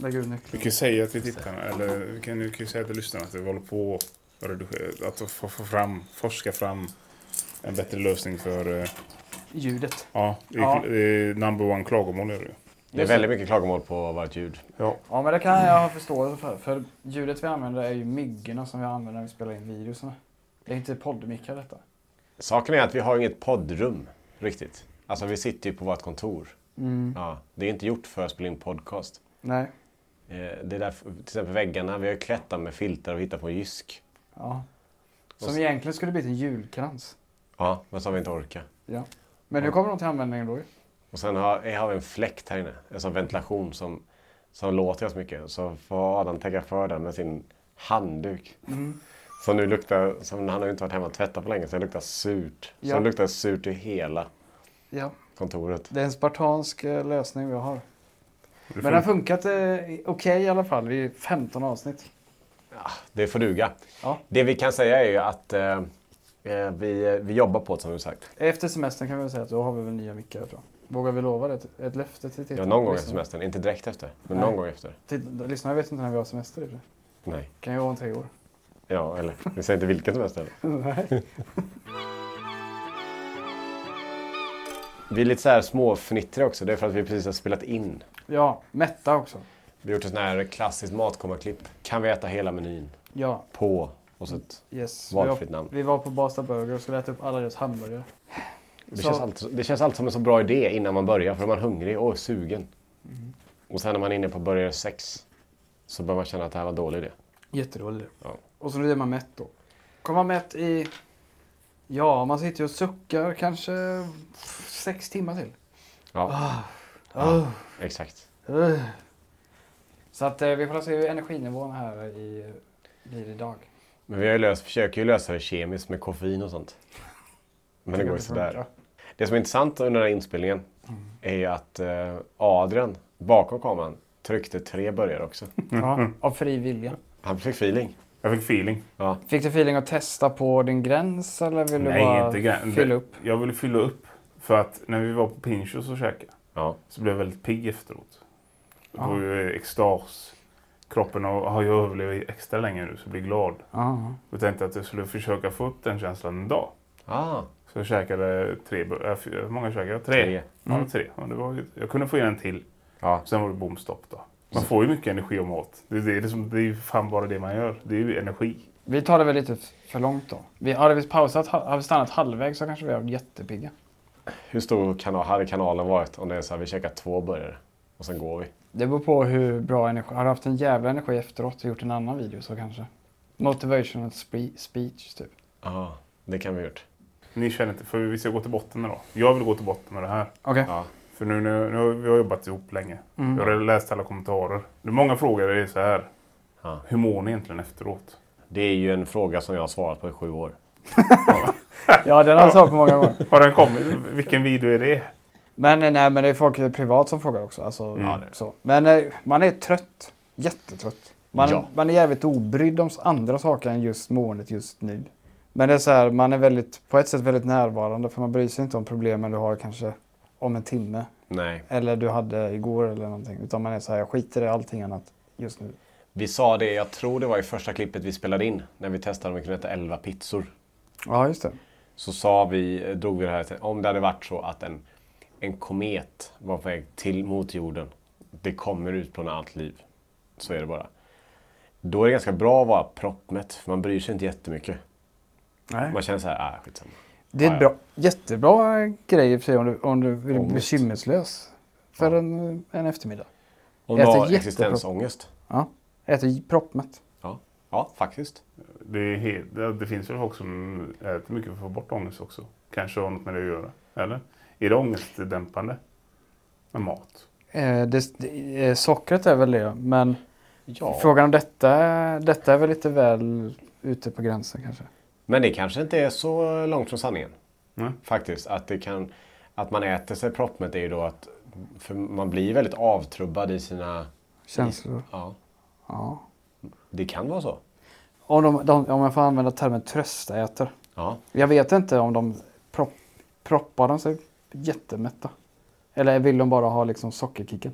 Lägg ut Vi nyckeln. kan ju säga till tittarna, eller vi kan, vi kan ju säga till lyssnarna att vi håller på att få, få fram, forska fram en bättre lösning för, eh, Ljudet. ja, det är, Ja. det är number one klagomål är det ju. Det är väldigt mycket klagomål på vårt ljud. Ja. Ja men det kan jag ha förståelse för. För ljudet vi använder är ju myggorna som vi använder när vi spelar in videorna. Det är inte poddmickar detta. Saken är att vi har inget poddrum riktigt. Alltså vi sitter ju på vårt kontor. Mm. Ja, det är inte gjort för att spela in podcast. Nej. Eh, Det är därför, till exempel väggarna, vi har klätt dem med filtar och hittat på jysk. Ja. Som så- egentligen skulle blivit en julkrans. Ja, men har vi inte orkat. Ja. Men nu kommer de till användning då ju. Och sen har, eh, har vi en fläkt här inne, en sån ventilation som, som låter ganska mycket. Så får Adam täcka för den med sin handduk. Mm. Som nu luktar, som han har ju inte varit hemma och tvättat på länge, så det luktar surt. Ja. Så det luktar surt i hela Ja. kontoret. Det är en spartansk eh, lösning vi har. Men det har funkat eh, okej i alla fall. Är 15 avsnitt. Det får duga. Ja. Det vi kan säga är ju att eh, eh, vi, vi jobbar på det som du sagt. Efter semestern kan vi säga att då har vi väl nya mickar tror jag. Vågar vi lova det? Ett löfte till Ja, tittarna? någon gång efter semestern. Inte direkt efter, men Nej. någon gång efter. Lyssnarna vet inte när vi har semester. i sig. Nej. Kan ju vara om tre år. Ja, eller vi säger inte vilken semester. Nej. Vi är lite så här småfnittriga också. Det är för att vi precis har spelat in. Ja, mätta också. Vi har gjort ett sånt här klassiskt matkommarklipp. Kan vi äta hela menyn? Ja, På och så ett yes. valfritt vi, var, namn. vi var på Basta Burger och skulle äta upp alla deras hamburgare. Det Så- känns, alltid, det känns alltid som en så bra idé innan man börjar. För då är man hungrig och sugen. Mm. Och sen när man är inne på burgare 6 så börjar man känna att det här var dålig idé. Jättedålig idé. Ja. Och så blir man mätt då. Kommer man mätt i... Ja, man sitter ju och suckar kanske sex timmar till. Ja, Ah. Oh. exakt. Uh. Så att eh, vi får se hur energinivån här i, blir idag. Men vi har ju löst, försöker ju lösa det kemiskt med koffein och sånt. Men det går ju sådär. Det som är intressant under den här inspelningen är ju att eh, Adrian bakom kameran tryckte tre burgare också. Ja, av fri vilja. Han fick feeling. Jag fick feeling. Ja. Fick du feeling att testa på din gräns eller vill du Nej, bara inte grann. fylla upp? Jag ville fylla upp. För att när vi var på Pinchos och käkade Ja. så blev jag väldigt pigg efteråt. Det Ja. var ju extas. Kroppen har har ju överlevt extra länge nu så jag blir glad. Ja. Och tänkte att jag skulle försöka få upp den känslan en dag. Ah, Så jag käkade tre, äh, fyra- hur många käkade jag? Tre. tre. Ja, Mm. tre. Ja, det var, jag kunde få in en till. Ja. Sen var det bomstopp då. Man får ju mycket energi av mat. Det, det, är liksom, det är ju fan bara det man gör. Det är ju energi. Vi tar det väl lite för långt då. Vi, hade vi pausat, hade vi stannat halvvägs så kanske vi varit jättepigga. Hur stor kanal, hade kanalen varit om det är så här, vi käkar två burgare och sen går vi? Det beror på hur bra energi. Har du haft en jävla energi efteråt och gjort en annan video så kanske. Motivational spe- speech typ. Ja, det kan vi ha gjort. Ni känner inte, för vi ska gå till botten med då. Jag vill gå till botten med det här. Okej. Ja. För nu, nu, nu har vi har jobbat ihop länge. Mm. Jag har läst alla kommentarer. Det är många frågor. Det är så här. Ja. Hur mår ni egentligen efteråt? Det är ju en fråga som jag har svarat på i sju år. Ja, den har jag svarat på många gånger. Har den kommit? Vilken video är det? Men eh, nej, men det är folk privat som frågar också. Alltså, Mm. så. Men eh, man är trött. Jättetrött. Man, Ja. man är jävligt obrydd om andra saker än just måendet just nu. Men det är så här, man är väldigt, på ett sätt väldigt närvarande för man bryr sig inte om problemen du har kanske om en timme. Nej. Eller du hade igår eller någonting. Utan man är så här, jag skiter i allting annat just nu. Vi sa det, jag tror det var i första klippet vi spelade in, när vi testade om vi kunde äta 11 pizzor. Ja, just det. Så sa vi, drog vi det här, om det hade varit så att en, en komet var på väg till mot jorden. Det kommer utplåna allt liv. Så är det bara. Då är det ganska bra att vara proppmätt, för man bryr sig inte jättemycket. Nej. Man känner så här, ah, skitsamma. Det är Ja, ett ja. bra, jättebra grej i och för sig om du, om du Ångest. bekymmerslös för en, en eftermiddag. Om du har existensångest. Ja. Äter proppmätt. Ja. ja, faktiskt. Det, är helt, det finns väl folk som äter mycket för att få bort ångest också. Kanske har något med det att göra. Eller? Är det ångestdämpande? Med mat? Eh, det, det, eh, sockret är väl det, men Ja. frågan om detta, detta är väl lite väl ute på gränsen kanske. Men det kanske inte är så långt från sanningen. Nej. Faktiskt. Att, det kan, att man äter sig proppmätt är ju då att för man blir väldigt avtrubbad i sina... Känslor. Ja, Ja. det kan vara så. Om, de, de, om jag får använda termen tröstäter. Ja. Jag vet inte om de propp, proppar de sig jättemätta. Eller vill de bara ha liksom sockerkicken?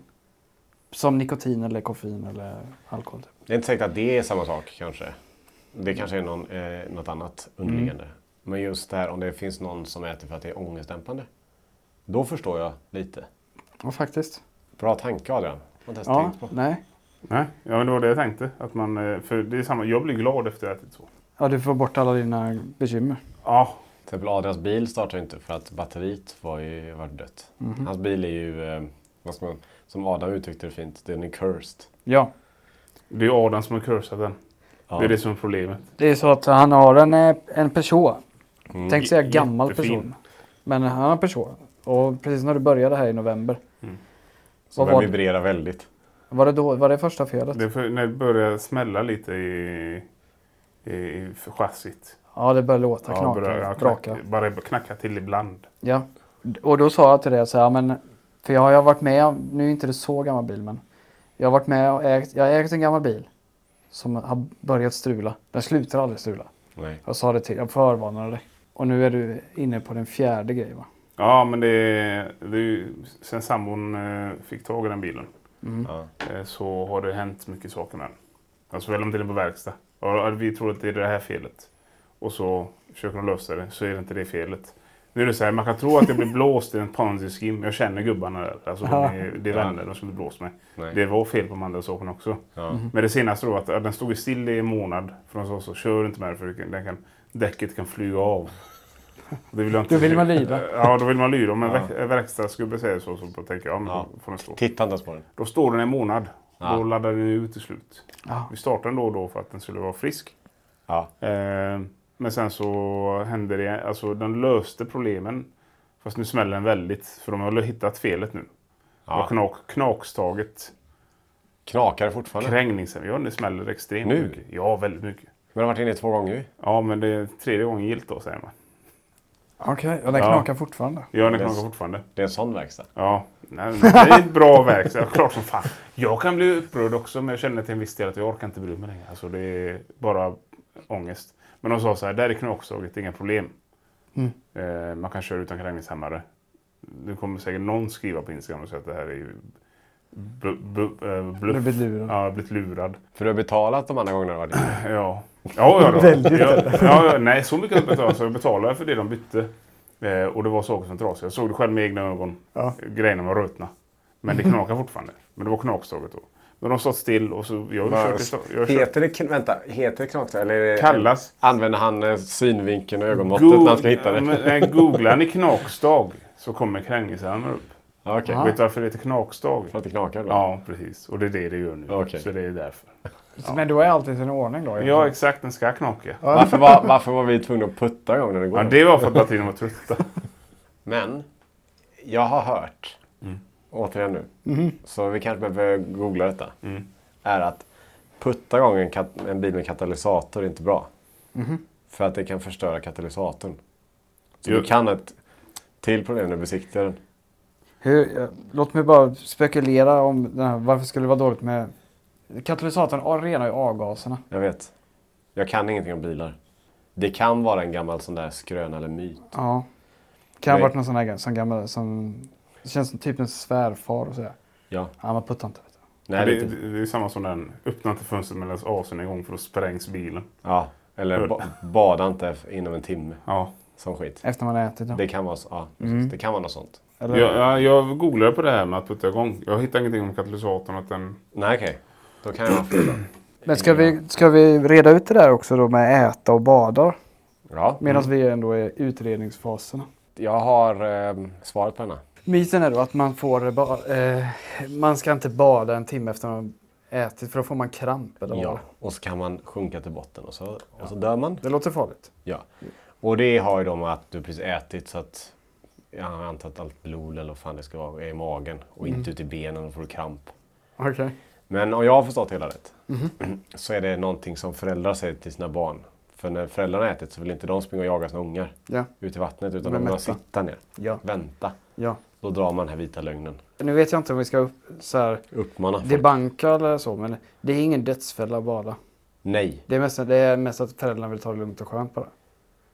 Som nikotin eller koffein eller alkohol. Typ. Det är inte säkert att det är samma sak kanske. Det kanske är någon, eh, något annat underliggande. Men just det här om det finns någon som äter för att det är ångestdämpande. Då förstår jag lite. Ja, faktiskt. Bra tanke Adrian. Har inte ens Ja, nej. Nej, ja, men det var det jag tänkte. Att man, eh, för det är samma, jag blir glad efter att jag ätit så. Ja, du får bort alla dina bekymmer. Ja, Till exempel Adrians bil startar inte för att batteriet var ju var dött. Hans bil är ju, eh, vad ska man, som Adam uttryckte det fint, den är cursed. Ja, det är Adam som har cursat den. Ja. Det är det som är problemet. det är så att han har en, eh, en person. Mm. Tänkte säga gammal jättefin. person. Men han har en person. Och precis när du började här i november. Så vad den vibrerar väldigt. Var det, då, var det första felet? Det för, när det börjar smälla lite i, i, i chassit. Ja, det började låta. Ja, knaka, ja, bara knacka till ibland. Ja, och då sa jag till det så här, men för jag har varit med, nu är inte det så gammal bil, men jag har varit med och ägt, jag har ägt en gammal bil som har börjat strula. Den slutar aldrig strula. Nej. Jag sa det till, jag förvarnade dig. Och nu är du inne på den fjärde grejen va? Ja, men det, är- det är ju, sen sambon eh, fick tag i den bilen Ja. eh, så har det hänt mycket saker med den. Alltså väl om den är på verkstad. Och vi tror att det är det här felet. Och så försöker de lösa det, så är det inte det felet. Nu är det så här, man kan tro att jag blir blåst i en ponzi scheme. Jag känner gubbarna där. Alltså, de är, det är Ja. vänner, de skulle bli blåst med. Nej. Det var fel på de andra sakerna också. Ja. Men det senaste då, att att den stod still i en månad. För de sa så, kör inte med den för den kan, däcket kan flyga av. Det vill jag inte. Då vill man lyda. Ja, då vill man lyda. Om en verk- verkstadsgubbe säger så, så tänker jag, ja, men Ja. då får den stå. Titta inte på den. Då står den en månad. Ja. Då laddar den ut till slut. Ja. Vi startade den då och då för att den skulle vara frisk. Ja. Eh, men sen så hände det, alltså den löste problemen. Fast nu smäller den väldigt, för de har hittat felet nu. Ja. ja. Knak, knakstaget, Knakar fortfarande? krängningsen, ja det smäller extremt Nu? mycket. Ja, väldigt mycket. Men det har varit inne två gånger. Ja, men det är tredje gången gilt då säger man. Okej, och den Ja. knakar fortfarande. Ja, den knakar fortfarande. Det är en sån verkstad. Ja, nej, det är ett bra verkstad. Klart som fan. Jag kan bli upprörd också, men jag känner till en viss del att jag orkar inte bry mig längre. Alltså det är bara ångest. Men de sa så här, där är knakstaget, inga problem. Mm. Eh, man kan köra utan krängningshämmare. Nu kommer säkert någon skriva på Instagram och säga att det här är bu, bu, eh, bluff. blivit lurad. Ja, blivit lurad. För du har betalat de andra gångerna du varit. Ja. Ja, ja, då. Ja, ja, ja, Nej, så mycket har jag betalat. Så jag betalade för det de bytte. Eh, och det var saker som trasiga. Jag såg det själv med egna ögon. Ja. Grejerna var rutna. Men det knakar fortfarande. Men det var knakstaget då. Men de stått still och så... Jag kört, Heter det, vänta, heter det knakstad? Eller det, kallas... använder han eh, synvinkeln och ögonmåttet när han ska hitta det? Men, nej, googlar ni knakstag så kommer krängningsärmen upp. Ja, Okej, Ja. Vet du varför det heter knakstag? för att det knakar då? Ja, precis. Och det är det det gör nu. Okej. Så det är därför. Men då är allt i sin ordning då? Ja, exakt. Den ska knaka. Varför, var, varför var vi tvungna att putta igång när det går? Ja, det var för att batterierna var trötta. Men jag har hört, återigen nu, så vi kanske behöver googla detta. Mm. Är att putta igång en, kat- en bil med katalysator är inte bra. För att det kan förstöra katalysatorn. Så Jo. du kan ett till problem när du besiktigar den. Hur, låt mig bara spekulera om den här, varför skulle det vara dåligt med katalysatorn renar ju avgaserna. Jag vet. Jag kan ingenting om bilar. Det kan vara en gammal sån där skröna eller myt. Ja. Kan ha varit någon sån här som gammal som det känns som typ en svärfar och sådär. Ja. Ja, man puttar inte. Nej, det, det, är inte- det, det är samma som den. Öppna inte fönstret medan asen är igång för då sprängs bilen. ja. Eller ba, bada inte inom en timme. Ja. Som skit. Efter man har ätit. Ja. Det kan vara, ja, precis. Mm. det kan vara något sånt. Eller, Jag, jag, jag googlade på det här med att putta igång. Jag hittade ingenting om katalysatorn. Att den, Nej, okej. Då kan jag då. Men ska vi, ska vi reda ut det där också då med äta och bada? Ja, Medan vi ändå är i utredningsfaserna. jag har eh, svaret på denna. Myten är då att man får ba, eh, man ska inte bada en timme efter man ätit för då får man kramp eller Ja, och så kan man sjunka till botten och så, och så dör man. Det låter farligt. Ja. Och det har ju då med att du precis ätit så att jag har antat att allt blod eller vad fan det ska vara är i magen och inte ute i benen och får du kramp. Okej. Men om jag har förstått hela rätt så är det någonting som föräldrar säger till sina barn. För när föräldrarna ätit så vill inte de springa och jaga sina ungar Ja. ut i vattnet utan De vill sitta ner, Ja. vänta. ja. Då drar man den här vita lögnen. Nu vet jag inte om vi ska upp, så här, Uppmana folk. debanka eller så men det är ingen dödsfälla att bada. Nej, Det är, mest, det är mest att föräldrarna vill ta det lugnt och skönt bara.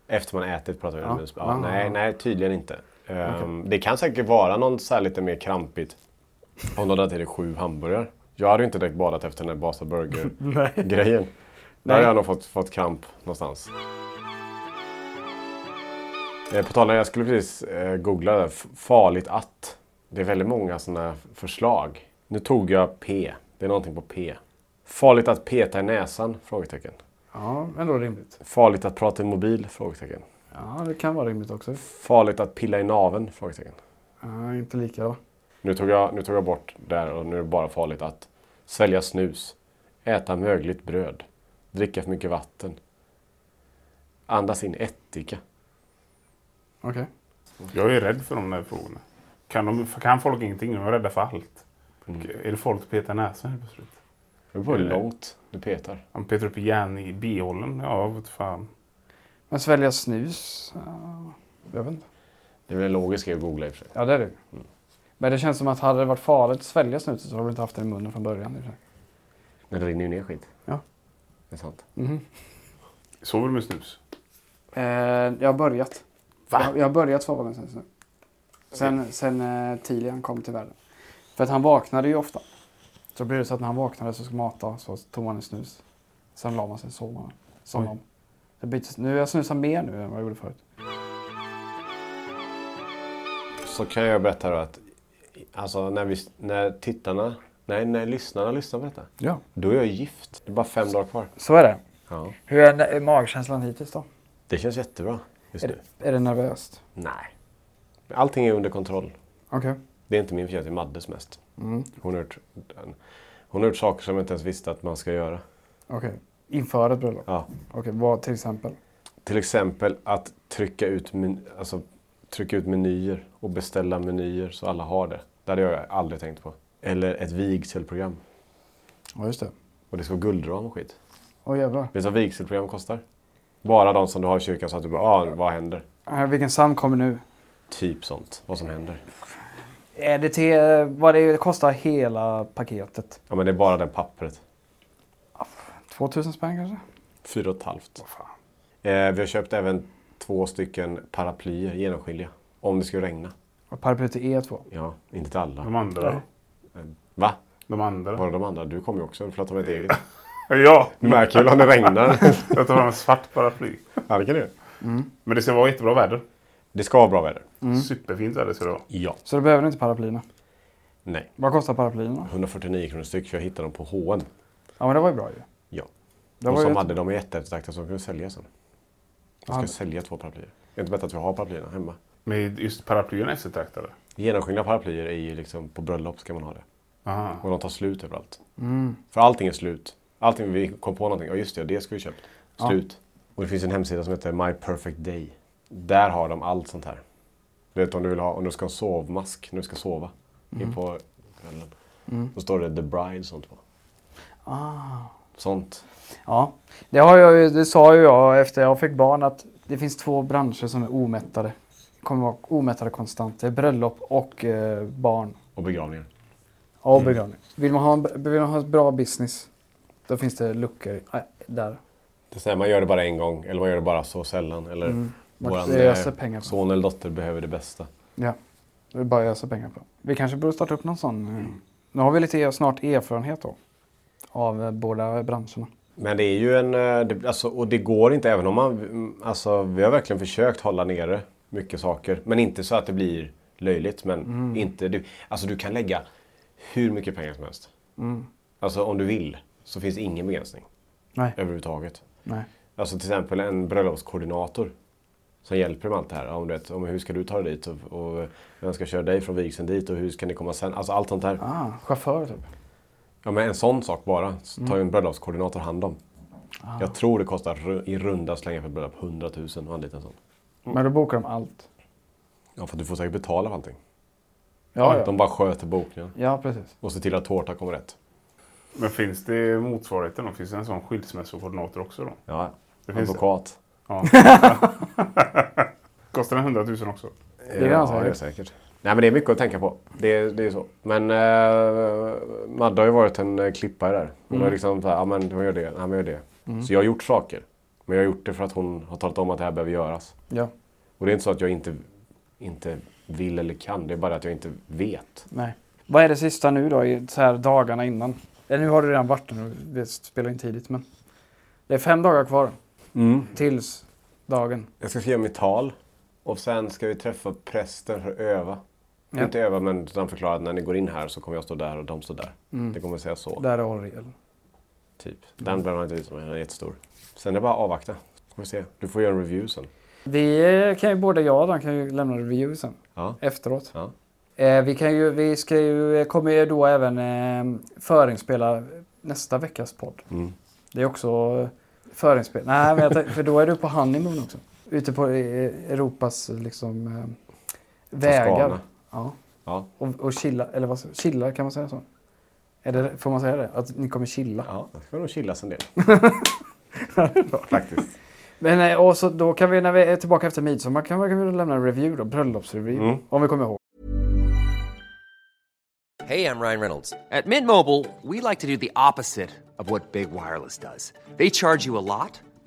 efter man ätit pratar vi om. Ja. Ja. nej, nej, tydligen inte. Ehm, Det kan säkert vara någon så här lite mer krampigt om de hade till dig sju hamburgare. Jag hade ju inte direkt badat efter den här Basa Burger-grejen. Där hade jag nog fått, fått kramp någonstans. Eh, På tal om, jag skulle precis eh, googla det. Farligt att. Det är väldigt många sådana förslag. Nu tog jag P. Det är någonting på P. Farligt att peta i näsan? Frågetecken. Ja, ändå rimligt. Farligt att prata i mobil? Frågetecken. Ja, det kan vara rimligt också. Farligt att pilla i naveln? Frågetecken. Ja, inte lika då. Nu tog, jag, nu tog jag bort där och nu är det bara farligt att svälja snus, äta mögligt bröd, dricka för mycket vatten, andas in ättika. Okej. Jag är rädd för de där frågorna. Kan, de, kan folk ingenting? De är rädda för allt. Mm. Är det folk som petar näsan helt plötsligt? Det beror på hur långt du petar. Han petar upp järn i bihålen. Ja, vad fan. Men svälja snus? Ja, jag vet inte. Det är väl en logisk att googla i och för sig. Ja, det är det. Men det känns som att hade det varit farligt att svälja snuset så har vi inte haft det i munnen från början. Men det rinner ju ner skit. Ja. Det är sant. Mhm. Sover du med snus? Eh, jag har börjat. Va? Jag, jag har börjat sova med snus nu. Sen, sen eh, Tilian kom till världen. För att han vaknade ju ofta. Så blev det så att när han vaknade så skulle mata så tog man en snus. Sen la man sig och sov man. Somnade om. Det byttes, nu jag snusar mer nu än vad jag gjorde förut. Så kan jag berätta då att alltså när, vi, när tittarna, nej när lyssnarna lyssnar på detta. Ja. Då är jag gift. Det är bara fem dagar kvar. Så är det. Ja. Hur är, är magkänslan hittills då? Det känns jättebra just Är nu. är det nervöst? Nej. Allting är under kontroll. Okej. Det är inte min förtjänst, det är Maddes mest. Mm. Hon, har gjort, hon har gjort saker som jag inte ens visste att man ska göra. Okej. Inför ett bröllop? Ja. Okej, vad till exempel? Till exempel att trycka ut, men, alltså, trycka ut menyer och beställa menyer så alla har det. Det hade jag aldrig tänkt på. Eller ett vigselprogram. Ja, just det. Och det ska vara guldram och skit. Åh jävlar. Vet du vad vigselprogram kostar? Bara de som du har i kyrkan så att du bara, ah, vad händer? Äh, vilken psalm kommer nu? Typ sånt. Vad som händer. Är det till vad det kostar hela paketet? Ja men det är bara det pappret. 2000 spänn kanske? Fyra och ett halvt. Eh, vi har köpt även två stycken paraplyer, genomskinliga. Om det skulle regna. Och paraplyet är E2. Ja, inte till alla. De andra? Va? De andra? Var de andra? Du kommer ju också. Du får ta med ett eget. Ja! Du märker väl om det regnar? Jag tar fram en svart paraply. ja, det kan du göra. Men det ska vara jättebra väder. Det ska vara bra väder. Superfint väder ska det vara. Ja. Så då behöver du inte paraplyerna. Nej. Vad kostar paraplyerna? 149 kronor styck för jag hittade dem på H&M. Ja men det var ju bra ju. Ja. Var som ju hade dem i jätteeftertraktat som kunde sälja sen. Jag ska Ja. sälja två paraplyer. Det är inte bättre att vi har paraplyerna hemma. Men just paraplyerna är eftertraktade. Genomskinliga paraplyer är ju liksom på bröllop ska man ha det. Aha. Och de tar slut överallt. Mm. För allting är slut. Allting vi kom på någonting. Ja just det, det ska vi köpt. Slut. Och det finns en hemsida som heter My Perfect Day. Där har de allt sånt här. Du vet om du vill ha, om du ska ha en sovmask när du ska sova. In på kvällen. Då står det The Bride och sånt på. Ah. Sånt. Ja, det, har jag, det sa ju jag efter jag fick barn att det finns två branscher som är omättade. Kommer vara omättade konstant. Det är bröllop och eh, barn. Och begravningar. Och begravning. Vill man, ha en, vill man ha en bra business då finns det luckor äh, där. Det är så här, man gör det bara en gång eller man gör det bara så sällan. Eller våran öser eh, son eller dotter behöver det bästa. Ja, det är bara att ösa pengar på. Vi kanske borde starta upp någon sån. eh, Nu har vi lite snart erfarenhet då. Av eh, båda branscherna. Men det är ju en, eh, alltså, och det går inte även om man, mm, alltså vi har verkligen försökt hålla nere mycket saker. Men inte så att det blir löjligt. Men inte, du, alltså du kan lägga hur mycket pengar som helst. Alltså om du vill. så finns ingen begränsning Nej. överhuvudtaget. Nej. Alltså till exempel en bröllopskoordinator som hjälper med allt det här. Om du vet, om hur ska du ta dig dit och, och vem ska köra dig från vigseln dit och hur ska ni komma sen? Alltså allt sånt där. Ah, chaufför typ. Ja men en sån sak bara så tar ju en bröllopskoordinator hand om. Ah. Jag tror det kostar i runda slängar för ett bröllop 100 000 att anlita en sån. Men då bokar de allt. Ja för du får säkert betala för allting. Ja, ja. De bara sköter bokningen ja precis. och ser till att tårtan kommer rätt. Men finns det motsvarigheten då? Finns det en sån skilsmässokoordinator också då? Ja, Det finns advokat. Ja. Kostar den 100 000 också? Det är ganska ja, det är säkert. Nej men det är mycket att tänka på. Det, det är så. Men uh, Madde har ju varit en uh, klippare där. Hon Mm. har liksom såhär, ja men hon gör det, ja men gör det. Så jag har gjort saker. Men jag har gjort det för att hon har talat om att det här behöver göras. Ja. Och det är inte så att jag inte, inte vill eller kan. Det är bara att jag inte vet. Nej. Vad är det sista nu då, i så här dagarna innan? Eller nu har det redan varit nu, vi spelar in tidigt men. Det är fem dagar kvar tills dagen. Jag ska skriva mitt tal. Och sen ska vi träffa prästen för att öva. Ja. Inte öva men utan förklara att när ni går in här så kommer jag stå där och de står där. Det kommer säga så. Där är orgel. Typ. Den behöver man inte visa mig, den är jättestor. Sen är det bara att avvakta. Får vi se. Du får göra en review sen. Vi eh, kan ju, både jag och Dan kan ju lämna review sen. Ja. Efteråt. Ja. Eh, vi, kan ju, vi ska ju, kommer ju då även eh, förinspela nästa veckas podd. Mm. Det är också eh, förinspel. Nej, men tänkte- för då är du på honeymoon också. Ute på eh, Europas liksom, eh, vägar. Ja. Ja. Och, och chilla, eller vad chilla, kan man säga så? Är det, får man säga det? Att ni kommer chilla? Ja, det ska nog chillas en del. Faktiskt. Men eh, och så då kan vi när vi är tillbaka efter midsommar kan vi, kan vi lämna en review då, bröllopsreview. Mm. Om vi kommer ihåg. Hey, I'm Ryan Reynolds. At Mint Mobile, we like to do the opposite of what Big Wireless does. They charge you a lot,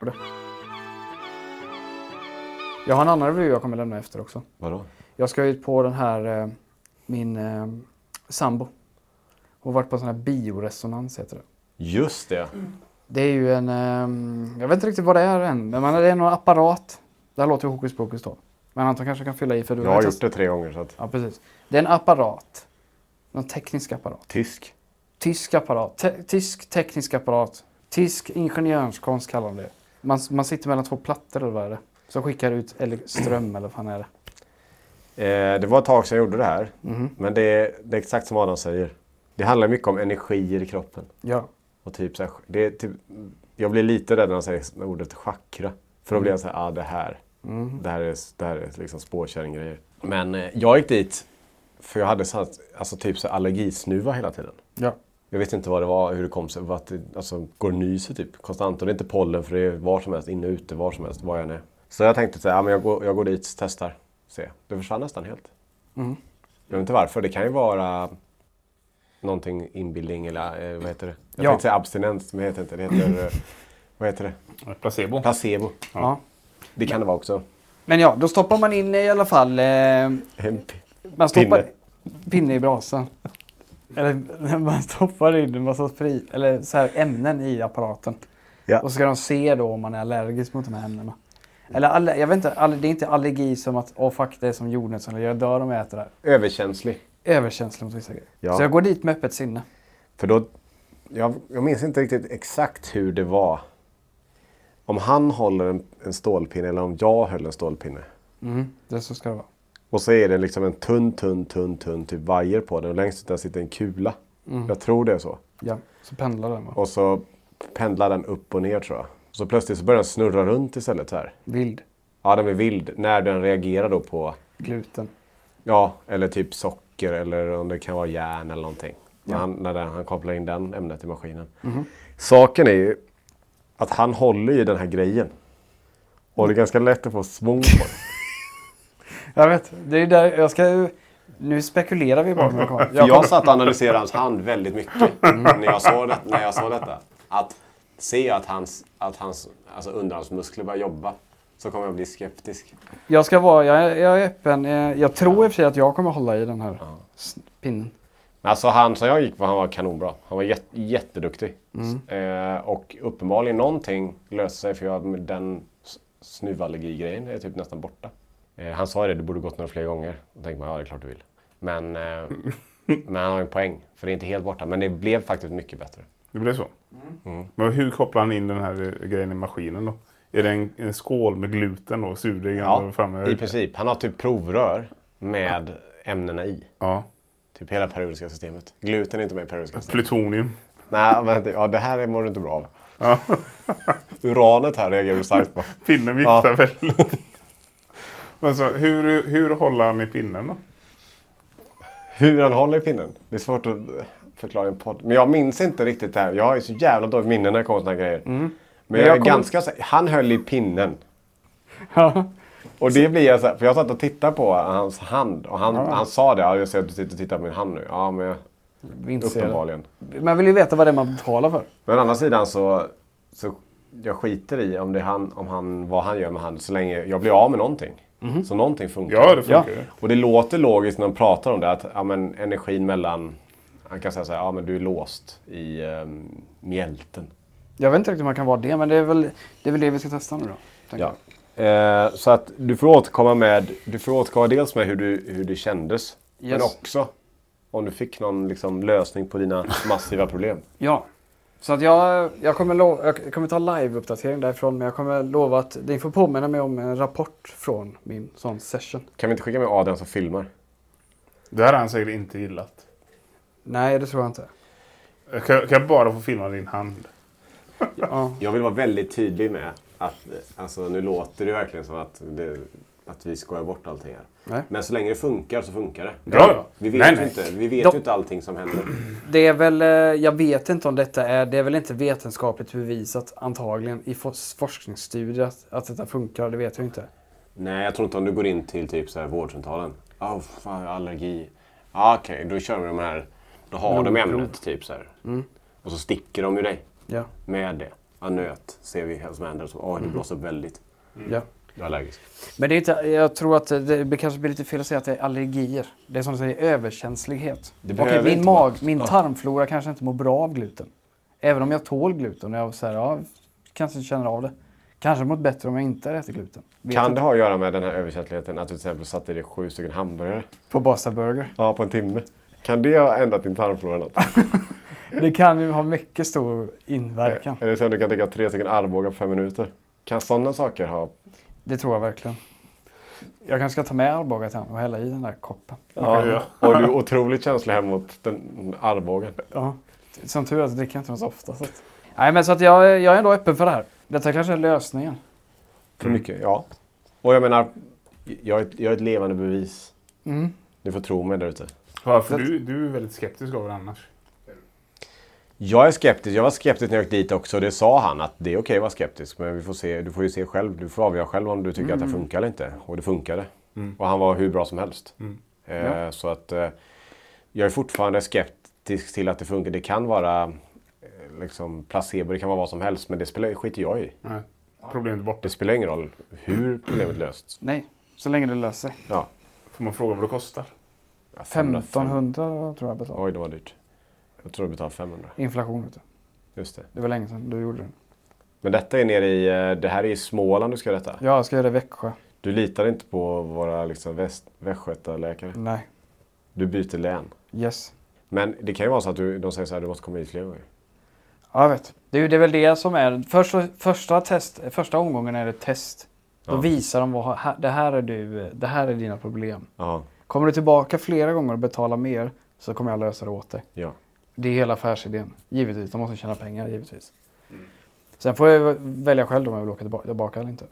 today. Jag har en annan review jag kommer lämna efter också. Vadå? Jag ska ut på den här, eh, min eh, sambo. Hon har varit på en sån här bioresonans heter det. Just det. Det är ju en, eh, jag vet inte riktigt vad det är än, men man- det är någon apparat. Det här låter ju hokus pokus då. Men Anton kanske kan fylla i för du Jag har gjort det tre gånger så att... Ja, precis. Det är en apparat. Någon teknisk apparat. Tysk. Tysk apparat. Te- tysk teknisk apparat. Tysk ingenjörskonst kallar de det. Man, man sitter mellan två plattor eller vad är det? Som skickar ut ele- ström eller vad fan är det? Eh, det var ett tag sedan jag gjorde det här. Mhm. Men det är, det är exakt som Adam säger. Det handlar mycket om energier i kroppen. Ja. Och typ så här, det är typ, jag blir lite rädd när han säger ordet chakra. För då blir jag så här, ah, det här. Det här är, det här är liksom spårkärringgrejer. Men eh, jag gick dit för jag hade så här, alltså typ så allergisnuva hela tiden. Ja. Jag vet inte vad det var, hur det kom sig. Att det alltså, går nyser typ konstant. Och det är inte pollen för det är var som helst, inne och ute, var som helst, var jag än är. Så jag tänkte så här, ja, men jag, går, jag går dit, testar, se. Det försvann nästan helt. Mm. Jag vet inte varför. Det kan ju vara någonting inbildning eller eh, vad heter det? Jag Ja. tänkte säga abstinens, men det heter inte. Det heter, eh, vad heter det? Placebo. Placebo. ja. Det kan det vara också. Men ja, då stoppar man in i alla fall... Eh, En man stoppar Pinne. pinne i brasan. Eller man stoppar in en massa sprit, eller så här ämnen i apparaten. Ja. Och så ska de se då om man är allergisk mot de här ämnena. Eller aller, jag vet inte, aller, det är inte allergi som att åh fuck det är som jordnöt eller jag dör om jag äter det här. Överkänslig. Överkänsla mot vissa grejer. Ja. Så jag går dit med öppet sinne. För då, jag, jag minns inte riktigt exakt hur det var. Om han håller en, en stålpinne eller om jag höll en stålpinne. Mm, det så ska det vara. Och så är det liksom en tunn, tunn, tunn, tunn typ vajer på den. Och längst ut där sitter en kula. Jag tror det är så. Ja, så pendlar den va? Och så pendlar den upp och ner tror jag. så plötsligt så börjar den snurra runt istället så här. Vild. Ja, den är vild när den reagerar då på, Gluten. ja, eller typ socker eller om det kan vara järn eller någonting. När, han, när den, han kopplar in den ämnet i maskinen. Saken är ju att han håller i den här grejen. Och det är ganska lätt att få svung på den. Jag vet. Det är där jag ska... Nu spekulerar vi bara. Jag jag satt och analyserade hans hand väldigt mycket när, jag såg det, när jag såg detta. Att se att hans, att hans alltså underarmsmuskler börjar jobba så kommer jag bli skeptisk. Jag ska vara... Jag jag är öppen. Eh, Jag tror i och för sig att jag kommer hålla i den här s- pinnen. Alltså han som jag gick på, han var kanonbra. Han var jätte, jätteduktig. Eh, och uppenbarligen någonting löste sig för jag, den snuvallergigrejen är typ nästan borta. Eh, han sa det, du borde gått några fler gånger. Då tänkte man, ja det är klart du vill. Men, eh, men han har en poäng, för det är inte helt borta. Men det blev faktiskt mycket bättre. Det blev så? Men hur kopplar han in den här eh, grejen i maskinen då? Är det en, en skål med gluten och surdeg Ja, framme? i princip. Han har typ provrör med ämnena i. Ja. Typ hela periodiska systemet. Gluten är inte med i periodiska systemet. Plutonium. Nej, men det- ja, det här mår du inte bra av. Ja. Uranet här reagerar du starkt på. Pinnen viftar Ja. väldigt. Men så, hur, hur håller han i pinnen då? Hur han håller i pinnen. Det är svårt att förklara i en podd. Men jag minns inte riktigt det här. Jag ju så jävla dåligt minne när det kommer här grejer. Men, jag, jag är kommer- ganska säker. Han höll i pinnen. Ja. Och det blir jag så här, för jag satt och tittade på hans hand. Och han, han sa det. Ja, jag ser att du sitter och tittar på min hand nu. Ja, men det. uppenbarligen. Man vill ju veta vad det är man betalar för. Men å andra sidan så, så jag skiter i om det är han, om han, vad han gör med handen så länge jag blir av med någonting. Så någonting funkar. Ja, det funkar Ja. Och det låter logiskt när de pratar om det att ja, men, energin mellan, han kan säga så här, ja men du är låst i um, mjälten. Jag vet inte riktigt om man kan vara det, men det är väl det, är väl det vi ska testa nu då. Ja. Eh, så att du får återkomma med, du får återkomma dels med hur, du, hur det kändes. Men Yes. också om du fick någon liksom, lösning på dina massiva problem. Ja. Så att jag, jag, kommer lo- jag kommer ta live-uppdatering därifrån, men jag kommer lova att ni får påminna mig om en rapport från min sån session. Kan vi inte skicka med Adrian som filmar? Det här har han säkert inte gillat. Nej, det tror jag inte. Jag kan, kan jag bara få filma din hand? Ja. Jag vill vara väldigt tydlig med att alltså, nu låter det verkligen som att, det, att vi skojar bort allting här. Nej. Men så länge det funkar så funkar det. Ja. Vi vet, Nej, nej. Inte, vi vet De- inte allting som händer. Det är väl, eh, jag vet inte om detta är, det är väl inte vetenskapligt bevisat antagligen i forskningsstudier att, att detta funkar, det vet jag inte. Nej, jag tror inte om du går in till typ så här vårdcentralen. Ja, oh, fan, allergi. Ja, okej, då kör vi de här. Då har de ämnet typ så här. Och så sticker de ju dig Ja, med det. Ja, nöt ser vi vad som händer. Oj, det blåser upp väldigt. ja. Allergisk. Men det är inte, jag tror att det, kanske blir lite fel att säga att det är allergier. Det är som du säger överkänslighet. Okej, min, mag, vara. min tarmflora kanske inte mår bra av gluten. Även om jag tål gluten. Och jag säger, ja, kanske känner av det. Kanske mått bättre om jag inte äter gluten. Vet Kan det ha att göra med den här överkänsligheten att du till exempel satte i dig sju stycken hamburgare? På Basta Burger. Ja, på en timme. Kan det ha ändrat din tarmflora något? Det kan ju ha mycket stor inverkan. Eller så du kan tänka tre stycken Arboga på fem minuter. Kan sådana saker ha... Det tror jag verkligen. Jag kanske ska ta med Arboga till honom och hälla i den där koppen. Ja. Och du är otroligt känslig här mot den Arbogan. Ja. Som tur är så dricker jag inte den så ofta. Så att... Nej, men så att jag, jag är ändå öppen för det här. Detta kanske är lösningen. För mycket, ja. Och jag menar, jag är, ett- jag är ett levande bevis. Mm. Ni får tro mig där ute. Varför? Du, du är väldigt skeptisk av det annars. Jag är skeptisk. Jag var skeptisk när jag gick dit också. Det sa han att det är okej att vara skeptisk. Men vi får se, du får ju se själv. Du får avgöra själv om du tycker att det funkar eller inte. Och det funkade. Och han var hur bra som helst. Eh, Så att eh, jag är fortfarande skeptisk till att det funkar. Det kan vara eh, liksom placebo, det kan vara vad som helst. Men det spelar, skiter jag i. Nej. Problemet är borta. Det spelar ingen roll hur problemet lösts. Nej, så länge det löser sig. Ja. Får man fråga vad det kostar? Ja, 505. 1500 tror jag betalade. Oj, det var dyrt. Jag tror du betalade 500. Inflation vet du. Just det. Det var länge sedan du gjorde det. Men detta är nere i, eh, det här är i Småland du ska göra detta. Ja, jag ska göra det i Växjö. Du litar inte på våra liksom, väst, västgötaläkare. Nej. Du byter län. Yes. Men det kan ju vara så att du, de säger så här, du måste komma hit fler gånger. Ja, jag vet. Det är, det är väl det som är... Första, första, test, första omgången är det test. Då Ja. visar de vad det här är du, det här är dina problem. Ja, Kommer du tillbaka flera gånger och betalar mer så kommer jag lösa det åt dig. ja. Det är hela affärsidén. Givetvis. De måste tjäna pengar, givetvis. Sen får jag välja själv om jag vill åka tillbaka, eller inte.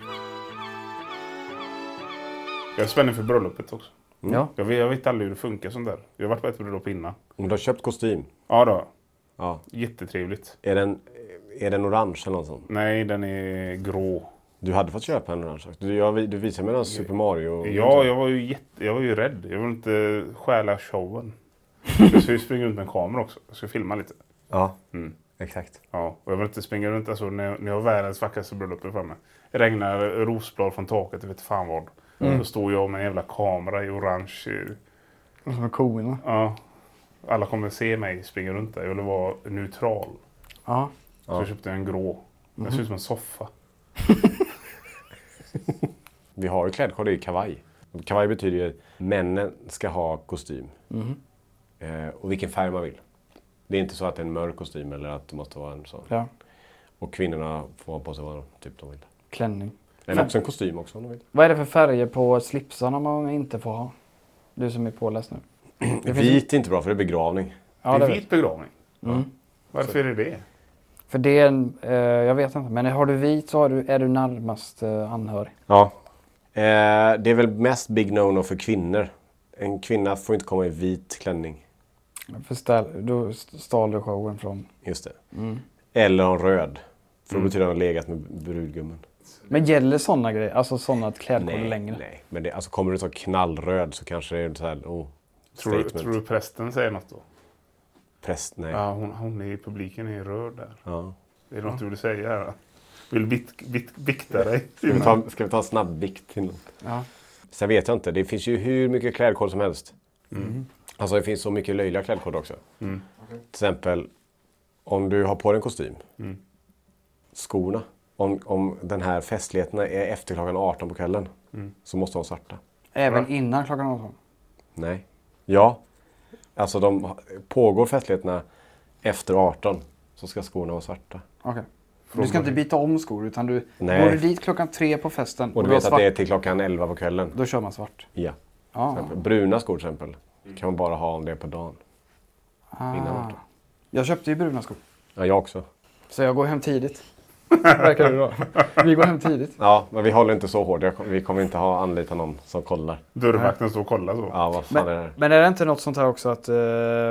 Jag är spänd för bröllopet också. Ja. Jag vet, jag vet aldrig hur det funkar sånt där. Jag har varit på ett bröllop innan. Om du har köpt kostym, Ja då. ja. Jättetrevligt. är, den, är den orange eller något sånt? Nej, den är grå. Du hade fått köpa en orange. Du, jag, du visade mig den Super Mario. Ja, jag var ju, jätte, jag var ju rädd. Jag vill inte stjäla showen. Jag ska ju springa runt med en kamera också. Jag ska filma lite. Ja, Mm. exakt. Ja, och jag vill inte springa runt alltså, när, jag, när jag har världens vackraste bröllop framme. Det regnar rosblad från taket, jag vet fan vad. Mm. Så står jag med en jävla kamera i orange. eh, Som korna. Ja. Alla kommer se mig springa runt där. Jag vill vara neutral. Ja. Så jag köpte en grå. Den ser ut som en soffa. Vi har ju klädkod i kavaj. Kavaj betyder ju att männen ska ha kostym. Eh, och vilken färg man vill. Det är inte så att det är en mörk kostym eller att det måste vara en sån. ja. Och kvinnorna får ha på sig vad typ de vill. Klänning. Eller också en kostym också om de vill. Vad är det för färger på slipsarna man inte får ha? Du som är påläst nu. Vit är inte bra för det är begravning. Ja, det är vit begravning. Mm. Varför är det det? För det är en, eh, jag vet inte, men har du vit så har du, är du närmast eh, anhörig. Ja. Eh, det är väl mest big no-no för kvinnor. En kvinna får inte komma i vit klänning. För ställ, då st- stal du showen från... Just det. Mm. Eller en röd. För då betyder det att har legat med brudgummen. Men gäller sådana grejer? Alltså sådana att klädkoder Nej, längre? nej. Men det, alltså, kommer du så knallröd så kanske det är så här, oh, Tror, du- statement. tror du prästen säger något då? Präst, nej. Ja, hon, hon är i publiken är röd där. Ja. Är det något du vill säga här? Vill bit, bit, bikta dig? Ska, vi ta, ska vi ta en snabb vikt till något? Ja. Sen vet jag inte. Det finns ju hur mycket klädkod som helst. Mm. Alltså det finns så mycket löjliga klädkod också. Mm. Till exempel om du har på dig en kostym. Mm. Skorna. Om, om den här festligheten är efter klockan 18 på kvällen. Mm. Så måste de vara svarta. Även innan klockan 18? Nej. Ja. Alltså de pågår festligheterna efter 18 så ska skorna vara svarta. Okej. Du ska inte byta om skor utan du Nej. går du dit klockan tre på festen Och du har vet att svart, det är till klockan 11 på kvällen. då kör man svart. Ja. Ja. Exempel. Bruna skor till exempel. Kan man bara ha om det är på dagen. Innan Ah. 18. Jag köpte ju bruna skor. Ja, jag också. Så jag går hem tidigt. Verkar det då. Vi går hem tidigt. Ja, men vi håller inte så hårt. Vi kommer inte ha anlita någon som kollar. Dörrvakten står och kollar så. Ja, vad fan är det Men, här? men är det inte något sånt här också att eh,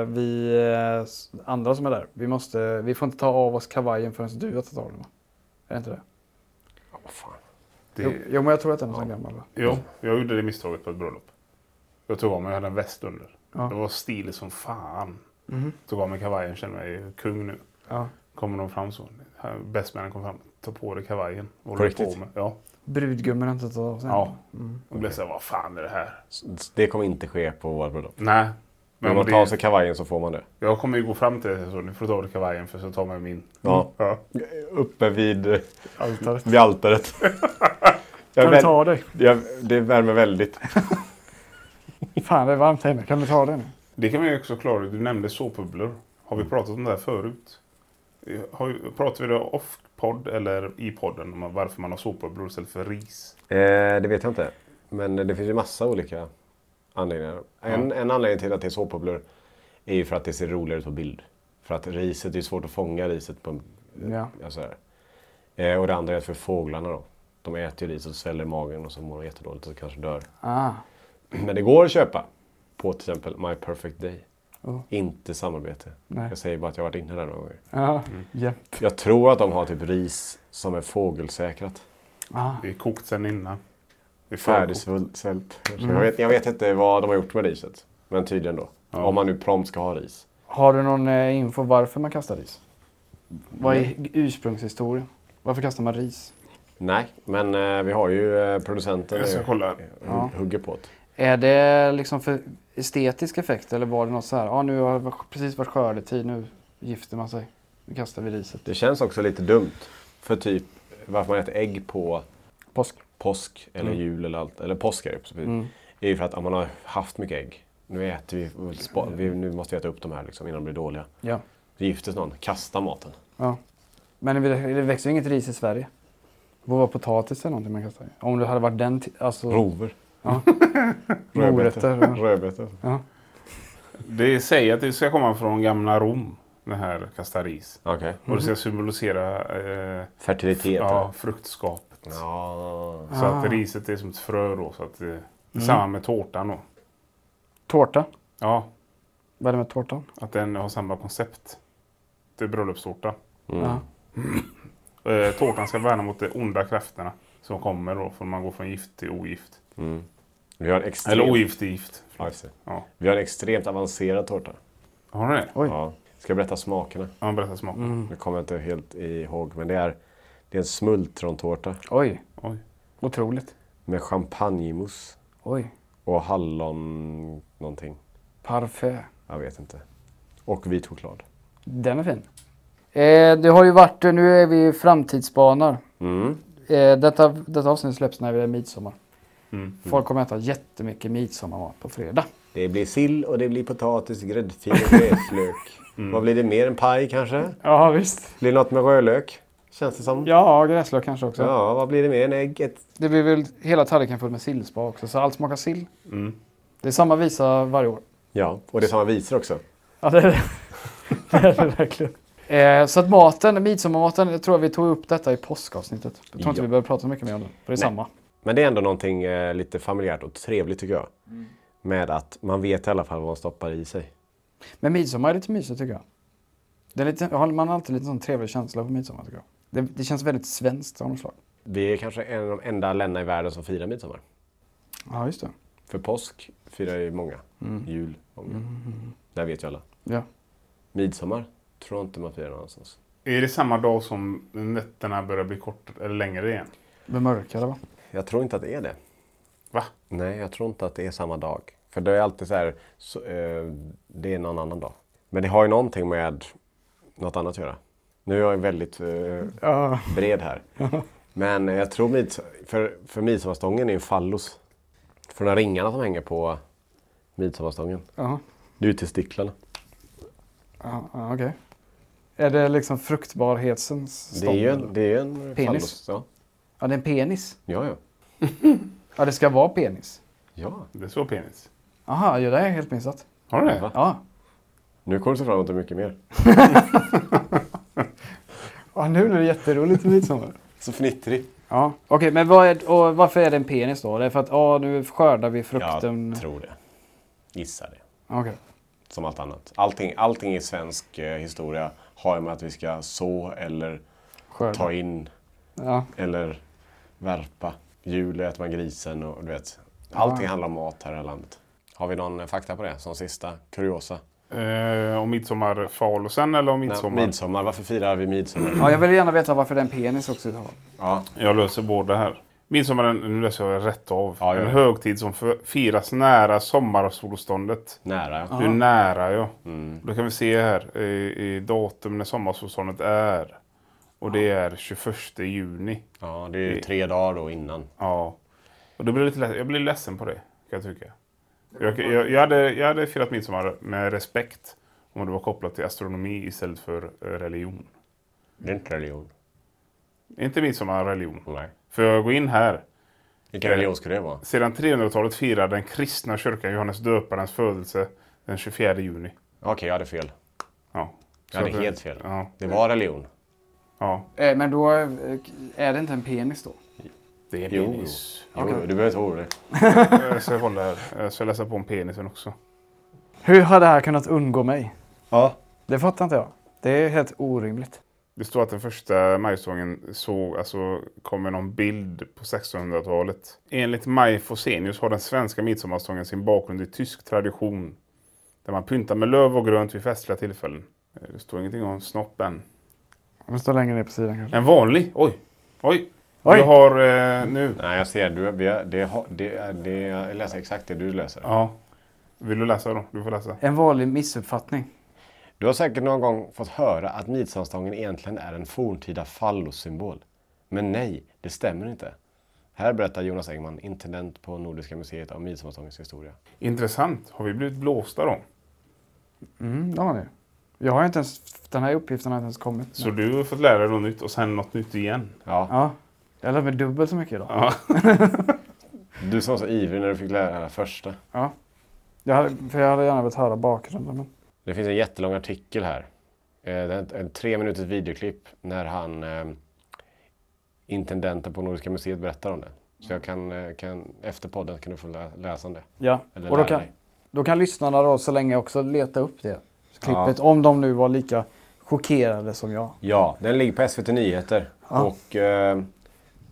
vi eh, andra som är där, vi, måste, vi får inte ta av oss kavajen förrän du har tagit av den? Är det inte det? Ja, vad fan. Det, Jo, jo, men jag tror att det är sån gammal. va? jo, jag gjorde det misstaget på ett bröllop. Jag tog av mig, jag hade en väst under. Ja. Det var stiligt som fan. Mhm. Tog av mig kavajen, kände mig kung nu. Ja. Kommer de fram så. Bästmännen kom fram. Ta på dig kavajen. På riktigt? Med? Ja. Brudgummen har inte tagit av sig. Ja. Mm. Jag blev såhär, vad fan är det här? Det kommer inte ske på vårt bröllop. Nej. Men om man tar det, sig kavajen så får man det. jag kommer ju gå fram till dig så nu får du ta av dig kavajen för så tar man min. Ja. Ja. Uppe vid, Altaret. vid altaret. Jag Kan du ta dig? jag, det värmer väldigt. Fan det är varmt här inne. Kan du ta det nu? Det kan vi också klara. Du nämnde såpbubblor. Har vi pratat om det här förut? Har, vi- pratar vi det off-podd eller i podden om varför man har såpbubblor istället för ris? Eh, det vet jag inte. Men det finns ju massa olika anledningar. En, en anledning till att det är såpbubblor är ju för att det ser roligare ut på bild. För att riset, det är svårt att fånga riset på en... Ja. Ja, så här. Eh, och det andra är för fåglarna då. De äter ju riset och sväller magen och så mår de jättedåligt och kanske dör. Ah. Men det går att köpa på till exempel My Perfect Day. Oh. Inte samarbete. Nej. Jag säger bara att jag har varit inne där några gånger. Ja. Jämt. Jag tror att de har typ ris som är fågelsäkrat. Ah. Det är kokt sen innan. Det är förkokt. Färdigsvält. Jag, vet, jag vet inte vad de har gjort med riset. Men tydligen då. Ja. Om man nu prompt ska ha ris. Har du någon eh, info varför man kastar ris? Vad är ursprungshistorien? Varför kastar man ris? Nej, men eh, vi har ju eh, producenten. Jag ska kolla. hugg- Hugger på det. Är det liksom för estetisk effekt eller var det något så här, ja ah, nu har det precis varit skördetid, nu gifter man sig. Nu kastar vi riset. Det känns också lite dumt. För typ varför man äter ägg på Påsk. påsk eller jul eller allt. Eller påsk är det specifikt. Mm. är ju för att man har haft mycket ägg. Nu äter vi, vi nu måste vi äta upp de här liksom, innan de blir dåliga. Ja. Så giftes någon, kasta maten. ja. Men det det växer ju inget ris i Sverige. Det borde vara potatis eller någonting man kastar. Om det hade varit den, alltså Rover. Ja. Morötter. Rödbetor. Ja. Det säger att det ska komma från gamla Rom. Den här kasta ris. Okej. Och det ska symbolisera eh, Fertilitet? ja, fruktskapet. Ja. Så Ah. att riset är som ett frö då. Så att det är samma med tårtan då. Tårta. Ja, Vad är det med tårtan? att den har samma koncept. Det är bröllopstårta. Mm. Ja. Eh, tårtan ska värna mot de onda krafterna som kommer då. För man går från gift till ogift. Mm. Vi har en extremt... Eller ogift gift. Ja. Vi har en extremt avancerad tårta. Har ni det? Oj. Ja. Ska jag berätta smakerna? Ja, berätta smaken. Mm. Nu kommer jag inte helt ihåg, men det är, det är en smultrontårta Oj, Oj. otroligt. med champagnemousse Oj, och hallon någonting. parfait. Jag vet inte. Och vit choklad. Den är fin. Eh, det har ju varit, nu är vi i framtidsspanar. Mm. Eh, detta, detta avsnitt släpps när det är midsommar. Mm. Folk kommer äta jättemycket midsommarmat på fredag. Det blir sill och det blir potatis, gräddfil och gräslök. Vad blir det mer? En paj kanske? Ja, visst. Blir det något med rödlök? Känns det som. Ja, gräslök kanske också. Ja, vad blir det mer? En ägg? Ett... Det blir väl hela tallriken full med sillspa också, så allt smakar sill. Mm. Det är samma visa varje år. Ja, och det är samma visor också. Ja, det är det. det, är det verkligen. Eh, så att maten, midsommarmaten, jag tror att vi tog upp detta i påskavsnittet. Jag tror inte Ja. vi behöver prata så mycket mer om det, för det är Nej. samma. Men det är ändå någonting eh, lite familjärt och trevligt tycker jag. Med att man vet i alla fall vad man stoppar i sig. Men midsommar är lite mysigt tycker jag. Det är lite, man har alltid lite sån trevlig känsla på midsommar tycker jag. Det, det känns väldigt svenskt av något slag. Vi är kanske en av de enda länderna i världen som firar midsommar. Ja, just det. För påsk firar ju många. Mm. Jul, många. Det vet ju alla. Ja. Midsommar tror jag inte man firar någonstans. Är det samma dag som nätterna börjar bli kortare eller längre igen? Bemörkade va? Jag tror inte att det är det. Va? Nej, jag tror inte att det är samma dag. För det är alltid så här, så, eh, det är någon annan dag. Men det har ju någonting med något annat att göra. Nu är jag väldigt eh, bred här. Men jag tror mids för, för midsommarstången är en fallos. För de ringarna som hänger på midsommarstången. Ja, Det är ju testiklarna. ja, ja okej. Är det liksom fruktbarhetens Det stånd? är ju en, det är en Penis? fallos. Ja. Ja, det är en penis. Ja, ja. Ja, det ska vara penis. ja. Det är så penis. Aha, ja, det har jag helt missat. Har du det? Ja. Nu kommer du se fram emot det mycket mer. ja, nu är det jätteroligt med midsommar. Så fnittrig. Ja, okej, men vad är, och varför är det en penis då? Det är för att ja, nu skördar vi frukten. Jag tror det. Gissar det. Okej. Som allt annat. Allting, allting i svensk eh, historia har ju med att vi ska så eller Skörda. ta in Ja. eller värpa. Jul äter man grisen och du vet. Allting handlar om mat här i landet. Har vi någon eh, fakta på det som sista kuriosa? Eh, om midsommarfalusen eller om midsommar? Nej, midsommar. Varför firar vi midsommar? ja, jag vill gärna veta varför det är en penis också. idag. Ja, Jag löser båda här. Midsommar, nu läser jag rätt av. Ja, en högtid som firas nära sommarsolståndet. nära ja. Hur nära ja. Mm. Då kan vi se här i, i datum när sommarsolståndet är. Och det är 21 juni. Ja, det är ju tre dagar då innan. Ja. Och då blir jag, lite, jag blir ledsen på det, kan jag tycka. Jag, jag, jag, hade, jag hade firat midsommar med respekt om det var kopplat till astronomi istället för eh, religion. Det är inte religion. Inte midsommar religion? Nej. För jag går in här. Vilken religion skulle det vara? Sedan 300-talet firar den kristna kyrkan Johannes döparens födelse den 24 juni. Okej, jag hade fel. Ja. Jag hade helt fel. Ja. Det var religion. Ja. Eh, men då eh, är det inte en penis då? Det är Jo, penis. Jo, Okej. du behöver inte oroa dig. Jag ska kolla här. Jag ska läsa på om penisen också. Hur har det här kunnat undgå mig? Ja. Det fattar inte jag. Det är helt orimligt. Det står att den första majstången såg, alltså, kom med någon bild på 1600-talet. Enligt Maj Fosenius har den svenska midsommarstången sin bakgrund i tysk tradition. Där man pyntar med löv och grönt vid festliga tillfällen. Eh, Det står ingenting om snoppen. Det står längre ner på sidan kanske. En vanlig, oj, oj. Oj. Jag har eh, nu, Nej, jag ser. Du, vi har- det, har- det, det, jag läser exakt det du läser. ja. Vill du läsa då? Du får läsa. En vanlig missuppfattning. Du har säkert någon gång fått höra att midsommarstången egentligen är en forntida fallossymbol. Men nej, det stämmer inte. Här berättar Jonas Engman, intendent på Nordiska museet om midsommarstångens historia. Intressant. Har vi blivit blåsta då? Mm, det har ni. Jag har inte ens, den här uppgiften har inte ens kommit. Så du har fått lära dig något nytt och sen något nytt igen? Ja, Ja, jag lär mig dubbelt så mycket idag. Ja. du som var så ivrig när du fick lära dig första. Ja. Jag hade, för jag hade gärna velat höra bakgrunden. Men... Det finns en jättelång artikel här Eh, det är en, en tre minuters videoklipp när han, eh, intendenten på Nordiska museet berättar om det. Så jag kan, eh, kan, efter podden kan du få lä- läsa om det. Ja, Eller och då kan, dig. då kan lyssnarna då så länge också leta upp det klippet. Om de nu var lika chockerade som jag. Ja, den ligger på SVT Nyheter. Och, eh,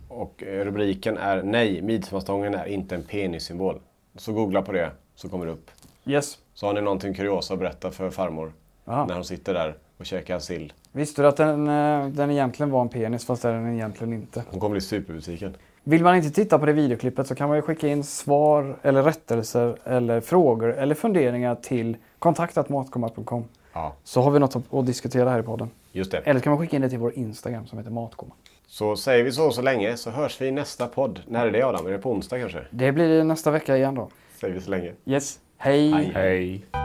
och eh, rubriken är Nej, midsommarstången är inte en penissymbol. Så googla på det så kommer det upp. Yes. Så har ni någonting kuriosa att berätta för farmor Ja. när hon sitter där och käkar sill. Visste du att den, eh, den egentligen var en penis fast är den egentligen inte? Hon kommer bli superbesviken. Vill man inte titta på det videoklippet så kan man ju skicka in svar eller rättelser eller frågor eller funderingar till kontaktatmatkomma.com. Ja, Så har vi något att, diskutera här i podden. just det. Eller så kan man skicka in det till vår Instagram som heter Matkomma. Så säger vi så så länge så hörs vi i nästa podd. När är det Adam? Är det på onsdag kanske? Det blir nästa vecka igen då. Säger vi så länge. Yes. Hej! Hej. Hej.